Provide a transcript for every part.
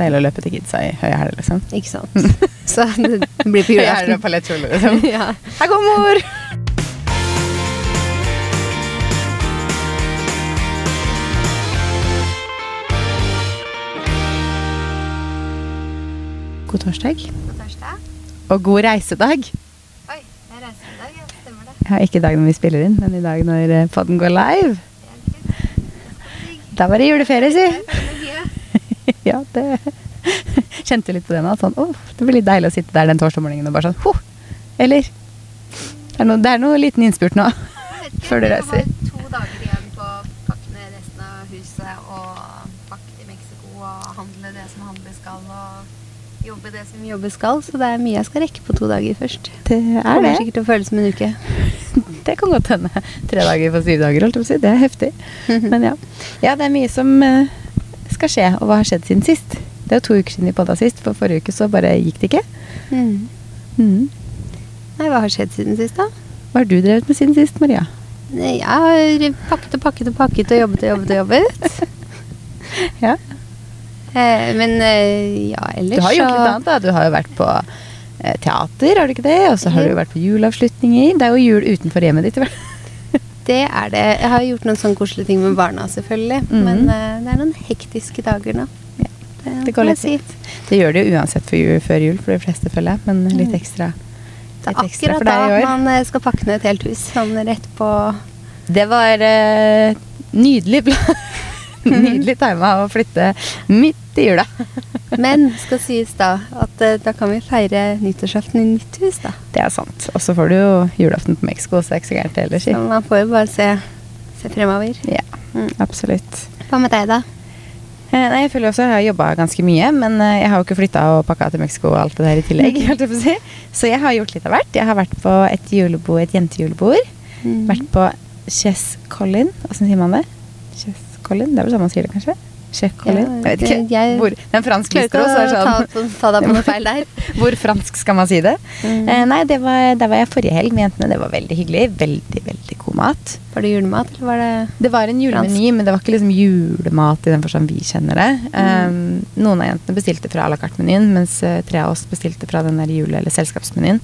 Deilig å løpe til kidsa i høye hæler, liksom. Ikke sant. Så det blir på Høye hæler og julaften. paljettkjole, liksom. Ja. Her går mor! God torsdag. God torsdag. Og god reisedag. Oi, jeg er reisedag, ja. Stemmer det. Ja, ikke i dag når vi spiller inn, men i dag når eh, podden går live. Da var det juleferie, si. Ja, det Kjente litt på det nå. Sånn, oh, det blir litt deilig å sitte der den torsdag morgenen og bare sånn oh, Eller Det er noe, det er noe liten innspurt nå. Før du reiser. Jeg har to dager igjen på å pakke resten av huset og pakke til Mexico og handle det som handle skal og jobbe det som jobbe skal. Så det er mye jeg skal rekke på to dager først. Det Det er kommer det. sikkert til å føles som en uke. Det kan godt hende. Tre dager på syv dager, holdt jeg på å si. Det er heftig. Men ja. ja, det er mye som eh, skal skje. Og hva har skjedd siden sist? Det er jo to uker siden vi podda sist, for forrige uke så bare gikk det ikke. Mm. Mm. Nei, hva har skjedd siden sist, da? Hva har du drevet med siden sist, Maria? Jeg har pakket og pakket og pakket og jobbet og jobbet og jobbet. Ja. Eh, men eh, ja, ellers Du har gjort så- litt annet, da. Du har jo vært på eh, teater, har du ikke det? Og så har du jo vært på juleavslutninger. Det er jo jul utenfor hjemmet ditt. Det er det. Jeg har gjort noen sånne koselige ting med barna, selvfølgelig. Mhm. Men uh, det er noen hektiske dager nå. Ja, Det går litt fint. Det gjør det jo uansett jul, før jul for de fleste, føler jeg. Men litt ekstra. ekstra, Det er litt akkurat da man eh, skal pakke ned et helt hus. Sånn rett på Det var uh, nydelig pla- Nydelig tima å flytte midt i jula. Men skal sies da at eh, da kan vi feire nyttårsaften i nytt hus, da. Det er sant. Og så får du jo julaften på Mexico, så det er ikke så gærent heller, si. Så man får jo bare se, se fremover. Ja, Mm. absolutt. Hva med deg, da? Eh, Nei, jeg føler også jeg har jobba ganske mye, men eh, jeg har jo ikke flytta og pakka til Mexico og alt det der i tillegg. jeg si. Så jeg har gjort litt av hvert. Jeg har vært på et julebord, et jentejulebord. Mm. Vært på Chess Collin. Åssen sier man det? Chess Collin? Det er vel sånn man sier det, kanskje? Collin? Ja, jeg vet ikke. jeg Hvor, det er en fransk Klarer også. det ta, sånn ta deg på noe feil der. Hvor fransk skal man si det? Mm. Eh, nei, det var, der var jeg forrige helg med jentene. Det var veldig hyggelig. Veldig, veldig god mat. Var det julemat, eller var det Det var en julemeny, men det var ikke liksom julemat i den forstand vi kjenner det. Um, noen av jentene bestilte fra à la carte-menyen, mens eh, tre av oss bestilte fra den der jule- eller selskapsmenyen.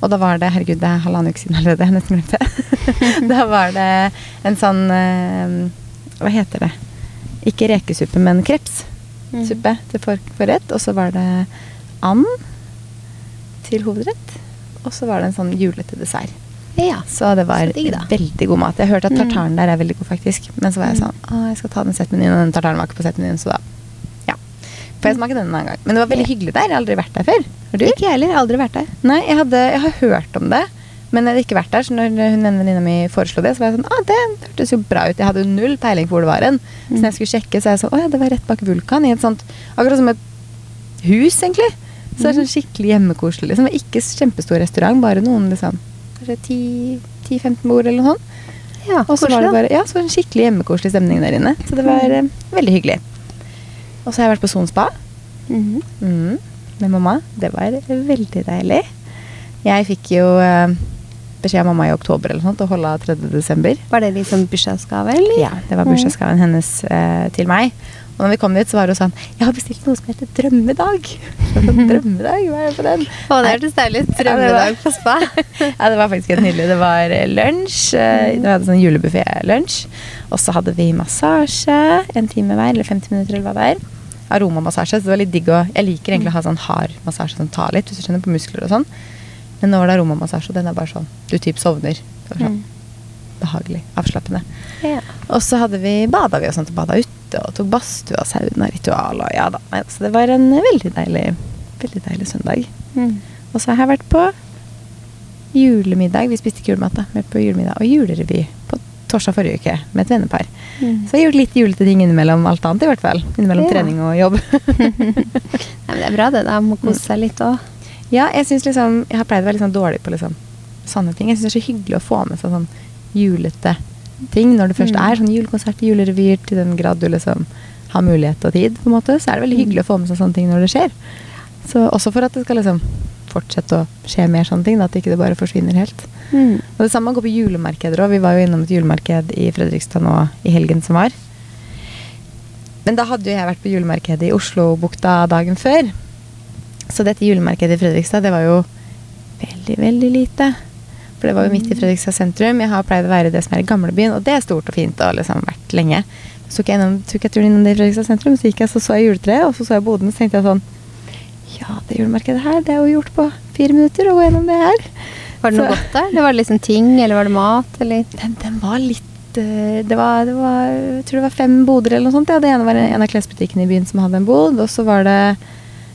Og da var det Herregud, det er halvannen uke siden allerede. Jeg nesten glemte det. da var det en sånn eh, Hva heter det? Ikke rekesuppe, men krepssuppe til forrett. Og så var det and til hovedrett. Og så var det en sånn julete dessert. Ja. Så det var Så veldig god mat. Jeg hørte hørt at Mm. tartaren der er veldig god, faktisk. Men så var jeg Mm. sånn Å, jeg skal ta den settmenyen, og den tartaren var ikke på settmenyen, så da Ja. Får jeg smake den en annen gang. Men det var veldig hyggelig der. Jeg har aldri vært der før. Har du? Ikke jeg heller. Aldri vært der. Nei, jeg, hadde, jeg har hørt om det. Men jeg hadde ikke vært der, så når hun ene venninna mi foreslo det, så var jeg sånn ah, det hørtes jo bra ut. Jeg hadde jo null peiling på hvor det var hen. Så Mm. når jeg skulle sjekke, så er jeg sånn Å ja, det var rett bak Vulkan. I et sånt Akkurat som et hus, egentlig. Så det er Mm. sånn skikkelig hjemmekoselig. Liksom. Ikke kjempestor restaurant, bare noen liksom Kanskje 10-15 bord eller noe sånt. Ja, Og så var det bare Ja, så var det en skikkelig hjemmekoselig stemning der inne. Så det var eh, veldig hyggelig. Og så har jeg vært på Son spa. Mhm. Mm, med mamma. Det var veldig deilig. Jeg fikk jo eh, beskjed av mamma i oktober eller sånt, å holde av 3. desember. Var det liksom bursdagsgave, eller? Ja, det var bursdagsgaven hennes eh, til meg. Og når vi kom dit, så var hun sånn Jeg har bestilt noe som heter drømmedag. Drømmedag? Hva er det for den? Å, det hørtes deilig ut. Drømmedag på spa. ja, det var faktisk helt nydelig. Det var eh, lunsj. eh, Vi hadde sånn julebuffé-lunsj. Og så hadde vi massasje. En time hver, eller 50 minutter, eller hva det er. Aromamassasje. Så det var litt digg å Jeg liker egentlig å ha sånn hard massasje som tar litt, hvis du skjønner, på muskler og sånn. Men nå var det aromamassasje, og den er bare sånn Du typ sovner. Var sånn Mm. behagelig. Avslappende. Ja. Og så hadde vi bada vi og sånt, og bada ute og tok badstue og sauna-ritual og ja da. Så det var en veldig deilig, veldig deilig søndag. Mm. Og så har jeg vært på julemiddag. Vi spiste ikke julemat, da. Men på julemiddag og julerevy på torsdag forrige uke med et vennepar. Mm. Så jeg har gjort litt julete ting innimellom alt annet, i hvert fall. Innimellom Ja. trening og jobb. Nei, men det er bra, det. da. Må kose seg litt òg. Ja, jeg syns liksom Jeg har pleid å være litt sånn dårlig på liksom sånne ting. Jeg syns det er så hyggelig å få med seg sånn julete ting når det først Mm. er sånn julekonsert, julerevyer, til den grad du liksom har mulighet og tid, på en måte. Så er det veldig Mm. hyggelig å få med seg sånne ting når det skjer. Så også for at det skal liksom fortsette å skje mer sånne ting, da, at ikke det bare forsvinner helt. Mm. Og det samme går på julemarkeder òg. Vi var jo innom et julemarked i Fredrikstad nå i helgen som var. Men da hadde jo jeg vært på julemarkedet i Oslobukta dagen før. Så dette julemarkedet i Fredrikstad, det var jo veldig, veldig lite. For det var jo midt i Fredrikstad sentrum. Jeg har pleid å være i det som er i gamlebyen, og det er stort og fint og liksom vært lenge. Så tok jeg, innom, tok jeg turen innom det i Fredrikstad sentrum, så gikk jeg så så jeg juletreet, og så så jeg boden, så tenkte jeg sånn Ja, det julemarkedet her, det er jo gjort på fire minutter å gå gjennom det her. Var det noe Så- godt der? Det var det liksom ting, eller var det mat, eller? Den, den var litt eh, det var, det var, jeg tror det var fem boder eller noe sånt. Ja. Det ene var en av klesbutikkene i byen som hadde en bod. Og så var det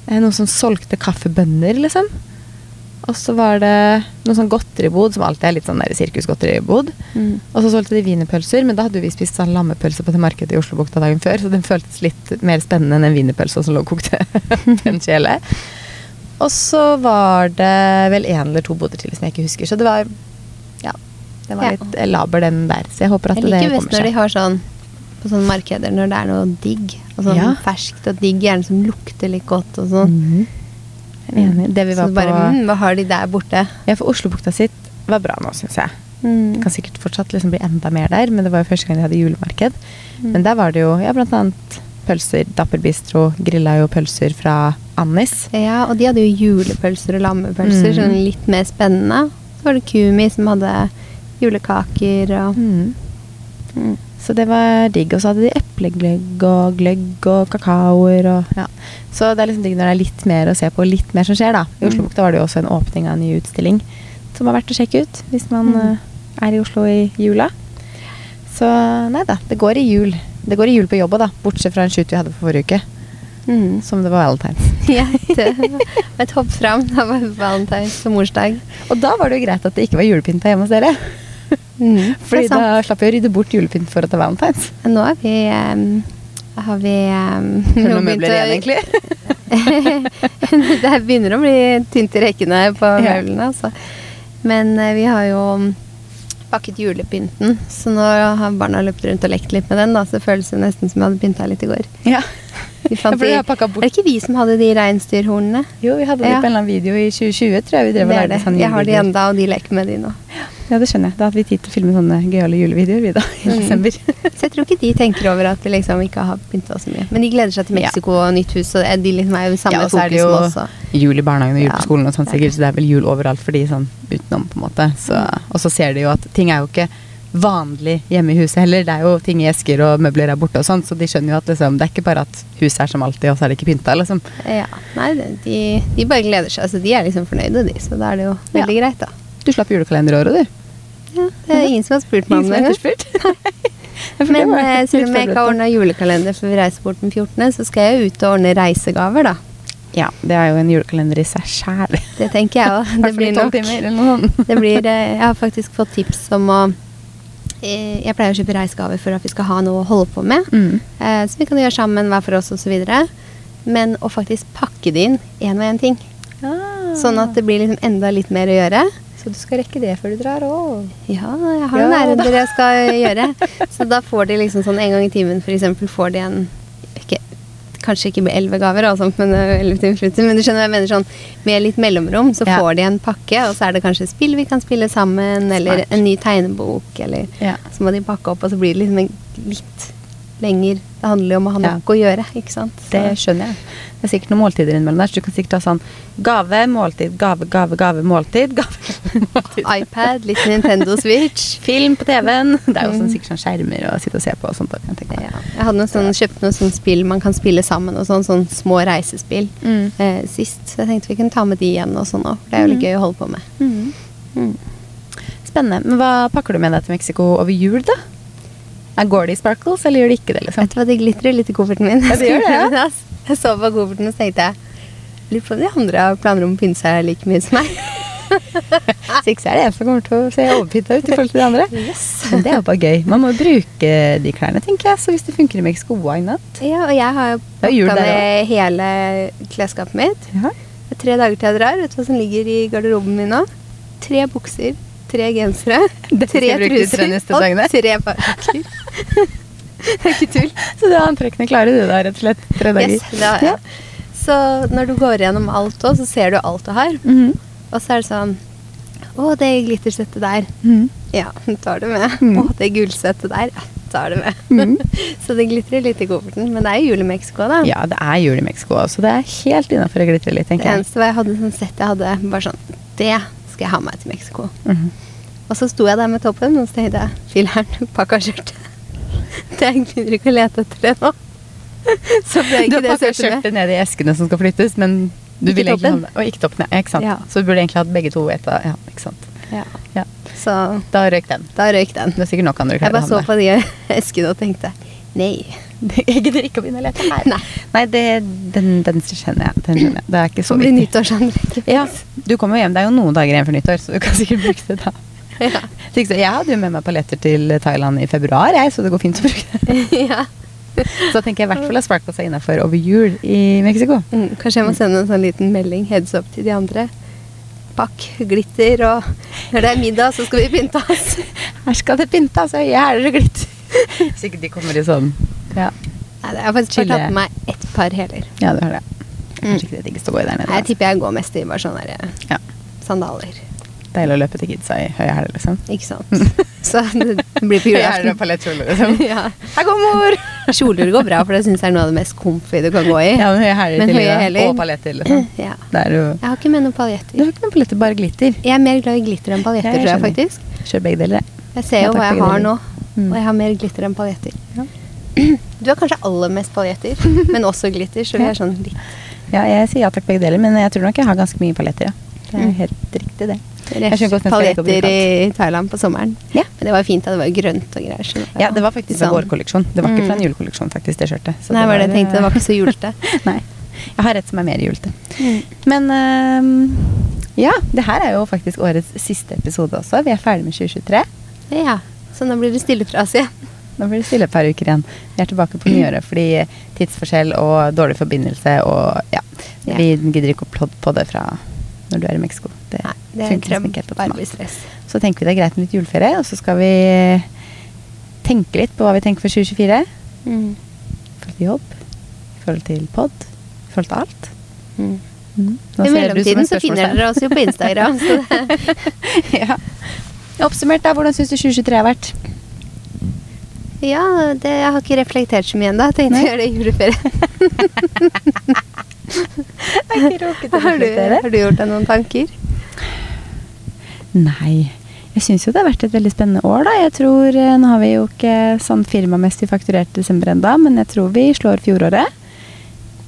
noen som solgte kaffebønner, liksom. Og så var det noen sånn godteribod, som alltid er litt sånn sirkusgodteribod. Mm. Og så solgte de wienerpølser, men da hadde vi spist sånn lammepølse på det markedet i Oslobukta dagen før, så den føltes litt mer spennende enn den wienerpølsa som lå og kokte på en kjele. Og så var det vel én eller to boder til som jeg ikke husker. Så det var ja, det var Ja. litt laber den der. Så jeg håper at Jeg det liker kommer best når de har sånn på sånne markeder når det er noe digg. Og sånn Ja. ferskt og digg, gjerne som lukter litt godt og sånn. Mm. Enig. Det vi var så bare, på mm, hva har de der borte? Ja, for Oslobukta sitt var bra nå, syns jeg. Mm. Kan sikkert fortsatt liksom bli enda mer der, men det var jo første gang de hadde julemarked. Mm. Men der var det jo ja, blant annet pølser. Dapper Bistro grilla jo pølser fra Annis. Ja, og de hadde jo julepølser og lammepølser, Mm. sånn litt mer spennende. Så var det Kumi som hadde julekaker og Mm. Mm. Så det var digg. Og så hadde de eplegløgg og gløgg og kakaoer og ja. Så det er liksom digg når det er litt mer å se på, litt mer som skjer, da. I Mm. Oslobukta var det jo også en åpning av en ny utstilling som har verdt å sjekke ut hvis man Mm. eh, er i Oslo i jula. Så nei da, det går i jul. Det går i jul på jobb òg, da. Bortsett fra en shoot vi hadde for forrige uke, Mm. som det var valentines. Ja, det var et hopp fram. Da var valentines og morsdag. Og da var det jo greit at det ikke var julepynta hjemme hos dere. Mm. Fordi det da slapp vi å rydde bort julepynt for å ta valentines. Nå er vi um, har vi um, nå noen møbler igjen, egentlig? det begynner å bli tynt i rekkene på møblene, altså. Men uh, vi har jo pakket julepynten, så nå har barna løpt rundt og lekt litt med den. da, Så det føles jo nesten som vi hadde pynta litt i går. Ja. Vi fant de, de Er det ikke vi som hadde de reinsdyrhornene? Jo, vi hadde det Ja. på en eller annen video i 2020, tror jeg. vi drev og Det lagde det. Jeg har de enda, og de leker med de nå. Ja, det skjønner jeg. Da hadde vi tid til å filme sånne gøyale julevideoer vi da, i Mm. desember. Så jeg tror ikke de tenker over at vi liksom ikke har pynta så mye. Men de gleder seg til Ja. Mexico og nytt hus, og de liksom er jo samme Ja, og så er det jo oss. jul i barnehagen og jul på skolen og sånn er sikkert, så det er vel jul overalt for de sånn utenom, på en måte. Så, og så ser de jo at ting er jo ikke vanlig hjemme i huset heller. Det er jo ting i esker og møbler er borte og sånn, så de skjønner jo at liksom, det er ikke bare at huset er som alltid, og så er det ikke pynta, liksom. Ja, nei, de, de bare gleder seg. Altså, de er liksom fornøyde, de. Så da er det jo veldig greit, da. Du slapp julekalender i år, du. Ja, det er ingen som har spurt meg om det. Det Men var eh, selv om jeg ikke har ordna julekalender før vi reiser bort den 14., så skal jeg ut og ordne reisegaver, da. Ja, det er jo en julekalender i seg sjæl. Det tenker jeg òg. Det blir nok det blir, eh, Jeg har faktisk fått tips om å eh, Jeg pleier å kjøpe reisegaver for at vi skal ha noe å holde på med. Mm. Som så vi kan gjøre sammen hver for oss osv. Men å faktisk pakke det inn én og én ting. Sånn at det blir liksom enda litt mer å gjøre. Så du skal rekke det før du drar òg. Ja, jeg har Ja, noen ærender jeg skal gjøre. Så da får de liksom sånn en gang i timen for eksempel får de en ikke, Kanskje ikke med elleve gaver, altså, men, øh, 11 timer slutter, men du skjønner hva jeg mener sånn Med litt mellomrom så Ja. får de en pakke, og så er det kanskje spill vi kan spille sammen, eller Smart. en ny tegnebok, eller Ja. så må de pakke opp, og så blir det liksom en litt lenger Det handler jo om å ha Ja. nok å gjøre, ikke sant? Så- Det skjønner jeg. Det er sikkert noen måltider innimellom der, så du kan sikkert ha sånn gave, måltid, gave, gave, gave, måltid. Gave, måltid. iPad, litt Nintendo Switch. Film på TV-en. Det er jo sånn, Mm. sikkert sånn skjermer å sitte og se på og sånt. jeg. Ja. Jeg hadde noen sånn, kjøpt noen sånn spill man kan spille sammen, og sånn, sånn små reisespill Mm. eh, sist. Så jeg tenkte vi kunne ta med de igjen og sånn òg. Det er jo litt Mm. gøy å holde på med. Mm. Mm. Spennende. Men hva pakker du med deg til Mexico over jul, da? Går det i sparkles, eller gjør det ikke det? liksom? Vet du hva, det glitrer litt i kofferten min. Ja, det gjør det, ja. Jeg så på kofferten og så tenkte jeg Lurer på om de andre har planer om å pynte seg like mye som meg. så ikke så er det en som kommer til å se overpynta ut i forhold til de andre. Men det er jo bare gøy. Man må bruke de klærne, tenker jeg. Så hvis det funker i Mexico, why not? Ja, og jeg har jo pakka med hele klesskapet mitt. Ja. Det er tre dager til jeg drar. Vet du hva som ligger i garderoben min nå? Tre bukser, tre gensere, tre jeg de truser og tre parker. det er ikke tull. Så det antrekkene klarer du da, rett og slett. Tre dager. Yes, det har jeg. Så når du går gjennom alt òg, så ser du alt du har. Mhm. Og så er det sånn Å, det glittersettet der. Mhm. Ja, tar du med. Mm. Å, det gullsettet der. Ja, tar det med. så det glitrer litt i kofferten. Men det er jo jul i Mexico, da. Ja, det er jul i Mexico, så det er helt innafor å glitre litt, Det tenker jeg. eneste var jeg hadde sånn sett jeg hadde bare sånn Det skal jeg ha med til Mexico. Mhm. Og så sto jeg der med toppen, og så tenkte jeg filler'n, pakka skjørtet. Jeg gidder ikke å lete etter det nå. Så ble Du har pakka skjørtet ned i eskene som skal flyttes, men du Ikke vil egentlig ha Og ikke toppen, ja. Ikke sant. Ja. Så du burde egentlig hatt begge to et av Ja, ikke sant. Ja. Ja. Så Da røyk den. da røyk den. Det er sikkert nok andre Jeg klær bare å så på de eskene og tenkte nei. Jeg gidder ikke å begynne å lete her. Nei. Nei, det, den, den skjønner jeg. Den skjønner jeg. Det er ikke så Så blir viktig. Ja, du kommer hjem. Det er jo noen dager igjen før nyttår, så du kan sikkert bruke det da. Ja. Så Jeg hadde jo med meg paljetter til Thailand i februar, jeg, så det går fint å bruke det. ja. Så tenker jeg i hvert fall at Sparkles er innafor over jul i Mexico. Mm, kanskje jeg må sende en sånn liten melding, heads up, til de andre. Pakk glitter, og når det er middag, så skal vi pynte oss. Her skal det pyntes, og her er det glitter. Sikkert de kommer i sånn Ja, Nei, jeg har faktisk bare tatt med meg ett par hæler. ja du har det. Mm. Kanskje ikke det diggeste å gå i der nede. Jeg altså. tipper jeg går mest i bare sånne der, Ja. sandaler. Deilig å løpe til kidsa i høye hæler, liksom. Ikke sant? Så det blir på julaften. paljettkjole, liksom. ja. Her går mor! Kjoler går bra, for det syns jeg er noe av det mest comfy du kan gå i. Ja, men høye hæler til høye hæler. Og paljetter, liksom. Ja. Jo Jeg har ikke med noen Du har ikke noen paljetter, bare glitter. Jeg er mer glad i glitter enn paljetter, Ja, tror jeg faktisk. Kjør begge deler, jeg. Jeg ser jo hva jeg har nå, Mm. og jeg har mer glitter enn paljetter. Ja. Du har kanskje aller mest paljetter, men også glitter, så vi er sånn litt Ja, jeg sier ja takk begge deler, men jeg tror nok jeg har ganske mye paljetter, ja. Det er Mm. helt riktig, det. Paljetter i Thailand på sommeren. Ja. Men det var fint, da. Det var grønt og greier. så Ja, det var faktisk sånn- vår kolleksjon. Det var ikke fra en Mm. julekolleksjon, faktisk, det skjørtet. Så Nei, var det jeg tenkte. Det var ikke så julete. Nei. Jeg har et som er mer julete. Men uh, ja, det her er jo faktisk årets siste episode også. Vi er ferdig med 2023. Ja, så nå blir det stille fra oss igjen. Nå blir det stille et par uker igjen. Vi er tilbake på nyåret fordi tidsforskjell og dårlig forbindelse og. Ja. Vi gidder ikke å plodde på det fra når du er i Mexico. Det, Nei, det funker liksom ikke helt stress. Så tenker vi det er greit med litt juleferie, og så skal vi tenke litt på hva vi tenker for 2024. Mm. I forhold til jobb, i forhold til pod, i forhold til alt. Mm. Mm. I mellomtiden så finner dere oss jo på Instagram. Ja. Oppsummert, da. Hvordan syns du 2023 har vært? ja, det, jeg har ikke reflektert så mye ennå. Tenkte å gjøre det i juleferien. Har du, har du gjort deg noen tanker? Nei. Jeg syns jo det har vært et veldig spennende år, da. Jeg tror, eh, Nå har vi jo ikke sånn firmamessig fakturert desember ennå, men jeg tror vi slår fjoråret.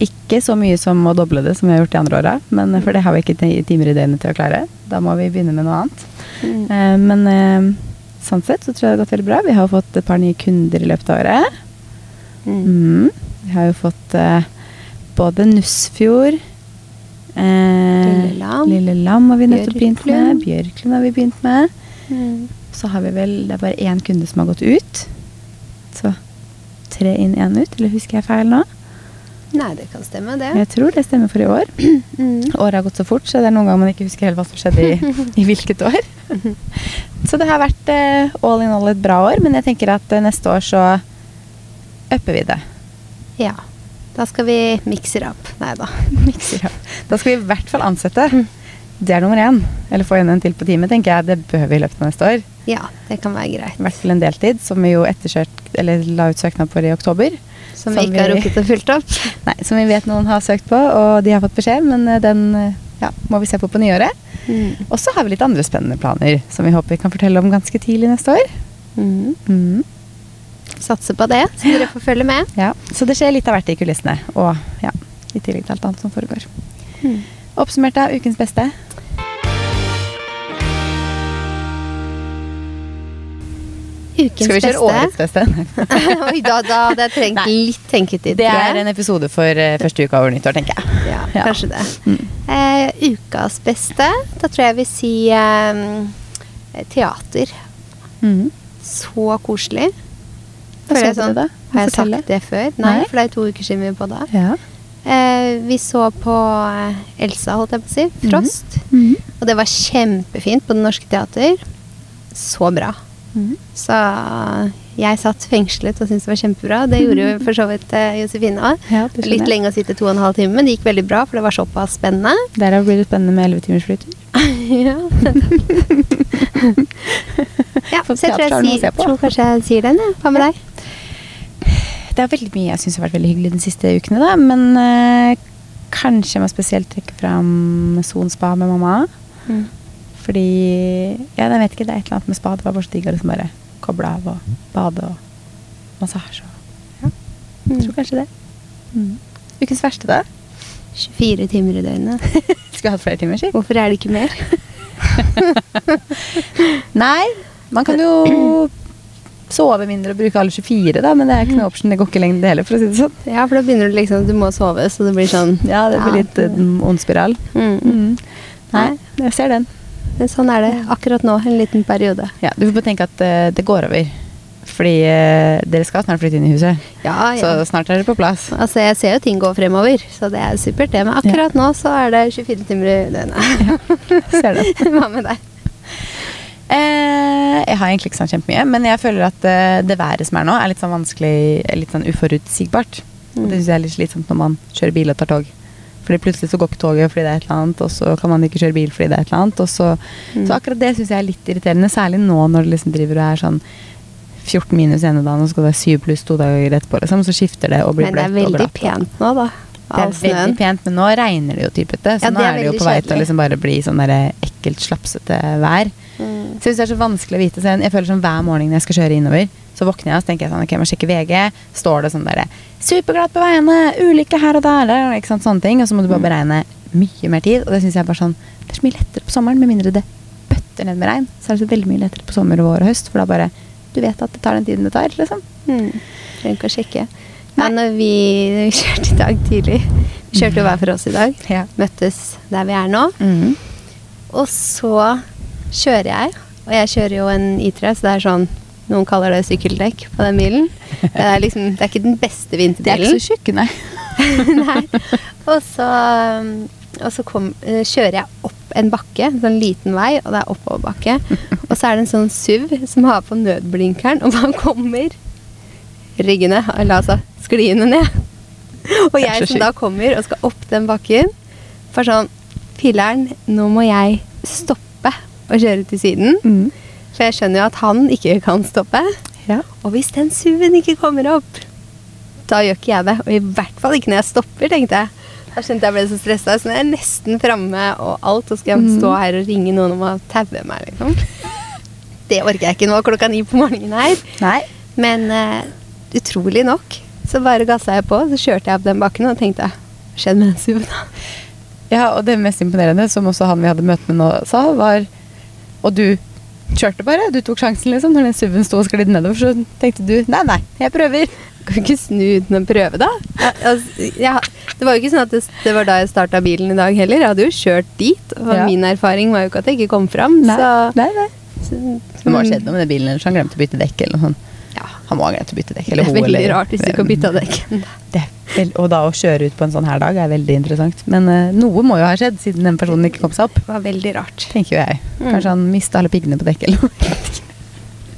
Ikke så mye som å doble det, som vi har gjort de andre åra, for det har vi ikke timer i døgnet til å klare. Da må vi begynne med noe annet. Mm. Eh, men eh, sånn sett så tror jeg det har gått veldig bra. Vi har fått et par nye kunder i løpet av året. Mm. Mm. Vi har jo fått eh, både Nussfjord eh, Lille Lam. Har vi nettopp begynt med. Bjørklund har vi begynt med. Mm. Så har vi vel Det er bare én kunde som har gått ut. Så tre inn, én ut. Eller husker jeg feil nå? Nei, det kan stemme, det. Jeg tror det stemmer for i år. Mm. Året har gått så fort, så det er noen ganger man ikke husker helt hva som skjedde i, i hvilket år. Så det har vært uh, all in all et bra år, men jeg tenker at uh, neste år så upper vi det. Ja. Da skal vi mikse det opp. Nei da. Da skal vi i hvert fall ansette. Det er nummer én. Eller få inn en til på teamet, tenker jeg. Det behøver vi i løpet av neste år. Ja, det kan være greit. I hvert fall en deltid, som vi jo la ut søknad for i oktober. Som Som vi ikke har rukket å fylt opp. Nei, Som vi vet noen har søkt på, og de har fått beskjed, men eh, den eh, ja, må vi se på på nyåret. Mm. Og så har vi litt andre spennende planer som vi håper vi kan fortelle om ganske tidlig neste år. Mm. Mm. Satser på det, så dere får følge med. Ja, Så det skjer litt av hvert i kulissene, og ja, i tillegg til alt annet som foregår. Mm. Oppsummert av ukens beste. Ukens Skal vi kjøre årets beste? Oi, da, da hadde jeg trengt Nei. litt tenketid. Det er en episode for uh, første uka over nyttår, tenker jeg. Ja, Ja. kanskje det. Mm. Uh, ukas beste, da tror jeg vil si uh, teater. Mm. Så koselig. Føler jeg da? Har jeg Fortelle. sagt det før? Nei, Nei. for det er to uker siden vi på da. Ja. Eh, vi så på eh, Elsa, holdt jeg på å si. Frost. Mhm. Og det var kjempefint på Det Norske Teater. Så bra. Mhm. Så jeg satt fengslet og syntes det var kjempebra. Det gjorde jo for så vidt eh, Josefine òg. Ja, Litt lenge å sitte to og en halv time, men det gikk veldig bra, for det var såpass spennende. Derav blir det spennende med 11 timers flytur. ja. ja, så jeg tror, jeg, jeg tror kanskje jeg sier den, jeg. Hva med deg? Det er veldig mye jeg syns har vært veldig hyggelig de siste ukene, da. Men uh, kanskje jeg må spesielt trekke fram Son spa med mamma. Mm. Fordi Ja, jeg vet ikke, det er et eller annet med spa. Det var bare så digg å liksom bare koble av og bade og massasje og Ja, jeg tror kanskje det. Mm. Ukens verste, da? 24 timer i døgnet. Skulle hatt flere timer, si. Hvorfor er det ikke mer? Nei, man kan jo sove mindre og bruke alle 24, da, men det er ikke noe option. Det går ikke lenger det heller, for å si det sånn. Ja, for da begynner du liksom Du må sove, så det blir sånn Ja, det blir litt uh, ond spiral. Mm. Mm. Nei, jeg ser den. Men sånn er det akkurat nå, en liten periode. Ja, du får bare tenke at uh, det går over. Fordi uh, dere skal snart flytte inn i huset. Ja, ja. Så snart er dere på plass. Altså, jeg ser jo ting gå fremover, så det er supert, det. Men akkurat nå så er det 24 timer i døgnet. Ser det. Hva med deg? Eh, jeg har egentlig ikke sånn kjempemye, men jeg føler at eh, det været som er nå, er litt sånn vanskelig, litt sånn uforutsigbart. Mm. Det syns jeg er litt slitsomt når man kjører bil og tar tog. Fordi plutselig så går ikke toget fordi det er et eller annet, og så kan man ikke kjøre bil fordi det er et eller annet. Og så, Mm. så akkurat det syns jeg er litt irriterende, særlig nå når det liksom driver og er sånn 14 minus ene dagen, og så skal det være 7 pluss to dager etterpå, liksom. Så skifter det og blir bløtt og glatt. Men det er veldig pent nå, da. Det er veldig pent, men nå regner det jo typete. Så Ja, nå det er er det jo på vei til å liksom bare bli sånn der ekkelt slapsete vær. Mm. Synes det er så vanskelig å vite. Så jeg, føler sånn hver morgen når jeg skal kjøre innover, så våkner jeg og så tenker jeg sånn, ok, jeg må sjekke VG. Står det sånn derre 'Superglatt på veiene! Ulykke her og der!' der, Ikke sant, sånne ting. Og så må du bare Mm. beregne mye mer tid. Og det syns jeg er bare sånn Det er så mye lettere på sommeren, med mindre det bøtter ned med regn. Så er det så veldig mye lettere på sommer og vår og høst, for da bare Du vet at det tar den tiden det tar, liksom. Mm. Trenger ikke å sjekke. Ja, når vi, når vi kjørte i dag tidlig Vi kjørte jo hver for oss i dag. Ja. Møttes der vi er nå. Mm. Og så kjører jeg, og jeg kjører jo en I3, så det er sånn Noen kaller det sykkeldekk på den bilen. Det er liksom, det er ikke den beste De er ikke så tjukke, nei. Nei. Og så, um, og så kom, eh, kjører jeg opp en bakke, en sånn liten vei, og det er oppoverbakke. Og så er det en sånn SUV som har på nødblinkeren, og man kommer ryggene, eller altså skliende ned. Og jeg som da kommer og skal opp den bakken, for sånn Filler'n, nå må jeg stoppe og kjøre til siden. Mm. For jeg skjønner jo at han ikke kan stoppe. Ja. Og hvis den SUV-en ikke kommer opp, da gjør ikke jeg det. Og i hvert fall ikke når jeg stopper, tenkte jeg. Da skjønte jeg ble så stressa. Så når jeg er nesten framme og alt, og skal jeg Mhm. stå her og ringe noen om å taue meg, liksom. Det orker jeg ikke nå klokka ni på morgenen her. Nei. Men uh, utrolig nok så bare gassa jeg på, så kjørte jeg opp den bakken og tenkte Hva skjedde med den SUV-en? da? Ja, og det mest imponerende, som også han vi hadde møte med nå sa, var Og du kjørte bare. Du tok sjansen, liksom. Når den SUV-en sto og sklidde nedover, så tenkte du nei, nei, jeg prøver. Kan ikke snu uten å prøve, da? Jeg, altså, jeg, det var jo ikke sånn at det, det var da jeg starta bilen i dag heller. Jeg hadde jo kjørt dit. Og Ja. min erfaring var jo ikke at jeg ikke kom fram. Nei, Så, nei, nei. så Det må ha skjedd noe med den bilen, eller så han glemte å bytte dekk. eller noe sånt. Ja. Han må ha glemt å bytte dekk. Det er veldig eller rart hvis du ikke har bytta dekk. Og da å kjøre ut på en sånn her dag er veldig interessant. Men uh, noe må jo ha skjedd, siden den personen ikke kom seg opp. Det var veldig rart. Tenker jo jeg. Mm. Kanskje han mista alle piggene på dekket eller noe.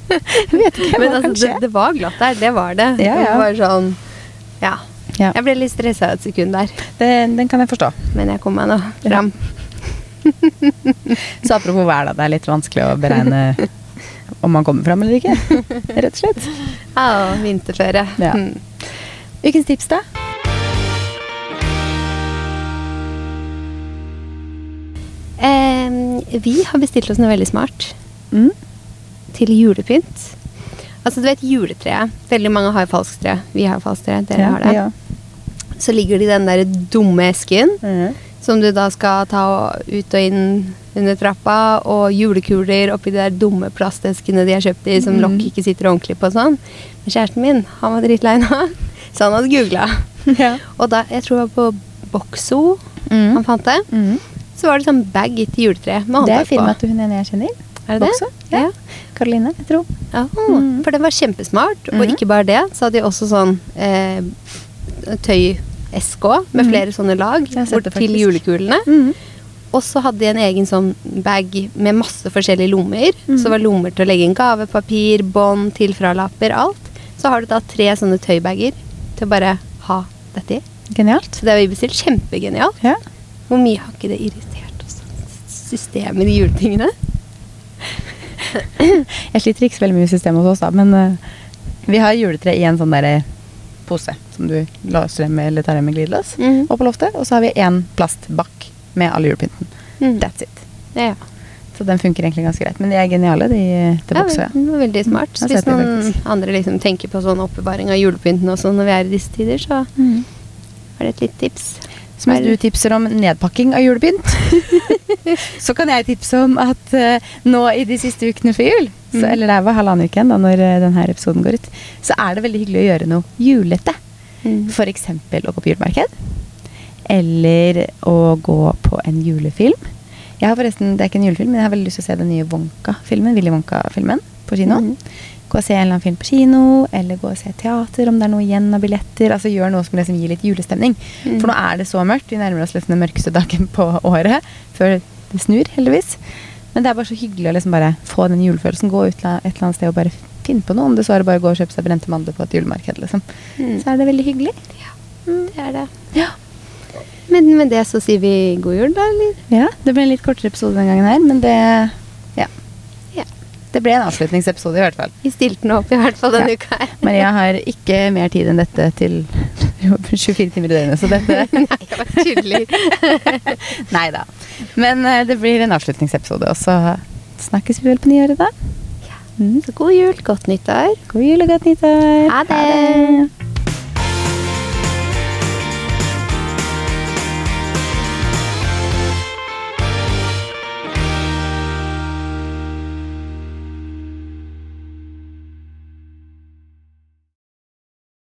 Jeg vet ikke. Men altså, det, det var glatt der. Det var det. Ja, ja. Det var sånn Ja. Ja. Jeg ble litt stressa et sekund der, Det, den kan jeg forstå. men jeg kom meg nå fram. Så apropos vær, da. Det er litt vanskelig å beregne om man kommer fram eller ikke. Rett og slett. Ja, vinterføre. Ja. Mm. Ukens tips, da? Eh, vi har bestilt oss noe veldig smart Mm. til julepynt. Altså, du vet juletreet. Veldig mange har falsktre. Vi har falsktre. Dere har det. Ja. Så ligger det i den der dumme esken Mhm. Som du da skal ta ut og inn under trappa, og julekuler oppi de der dumme plasteskene de har kjøpt i, som mm. lokk ikke sitter ordentlig på sånn. Men kjæresten min, han var drittlei nå, så han hadde googla. Ja. Og da, jeg tror det var på Boxo Mm. han fant det, Mm. så var det sånn bag til juletreet med Det er firmaet til hun ene jeg kjenner. Er det det? Ja. Karoline, jeg tror. Ja, Mm. For den var kjempesmart. Og Mhm. ikke bare det, så hadde de også sånn eh, tøyeske òg, med mm. flere sånne lag Jeg bort til julekulene. Mm. Og så hadde de en egen sånn bag med masse forskjellige lommer. Mm. Så det var lommer til å legge inn gavepapir, bånd, tilfralapper, alt. Så har du da tre sånne tøybager til å bare ha dette i. Genialt. Så det har vi bestilt. Kjempegenialt. Ja. Hvor mye har ikke det irritert oss? Systemet i juletingene. Jeg sliter ikke så veldig mye med systemet hos oss, da, men uh, vi har juletre i en sånn derre pose som du låser med eller tar med glidelås Mhm. opp på loftet. Og så har vi én plastbakk med all julepynten. Mm. That's it. Ja. Så den funker egentlig ganske greit. Men de er geniale, de til Ja, boks òg. veldig smart. Så Hvis noen andre liksom tenker på sånn oppbevaring av julepynten og sånn når vi er i disse tider, så Mm. er det et litt tips. Så mens du tipser om nedpakking av julepynt, så kan jeg tipse om at uh, nå i de siste ukene før jul, så, Mm. eller det er vel halvannen uke igjen når uh, denne episoden går ut, så er det veldig hyggelig å gjøre noe julete. Mm. F.eks. å gå på julemarked. Eller å gå på en julefilm. Jeg har forresten, Det er ikke en julefilm, men jeg har veldig lyst til å se den nye Wonka-filmen. Willy Wonka-filmen på kino. Mhm. Gå og se en eller annen film på kino, eller gå og se teater om det er noe igjen av billetter. Altså Gjør noe som liksom gir litt julestemning. Mm. For nå er det så mørkt. Vi nærmer oss liksom den mørkeste dagen på året. Før det snur, heldigvis. Men det er bare så hyggelig å liksom bare få den julefølelsen. Gå ut et eller annet sted og bare finne på noe. Om det så er å bare gå og kjøpe seg brente mandler på et julemarked. liksom. Mm. Så er det veldig hyggelig. Ja, Det er det. Ja. Men med det så sier vi god jul, da, eller? Ja, det ble en litt kortere episode den gangen her, men det. Det ble en avslutningsepisode, i hvert fall. Vi stilte den opp i hvert fall denne Ja. uka her. Maria har ikke mer tid enn dette til 24 timer i døgnet, så dette Nei, jeg bare tuller. Nei da. Men eh, det blir en avslutningsepisode, og så snakkes vi vel på nyåret, da. Mm. Så god jul, godt nyttår. God jul og godt nyttår. Ha det.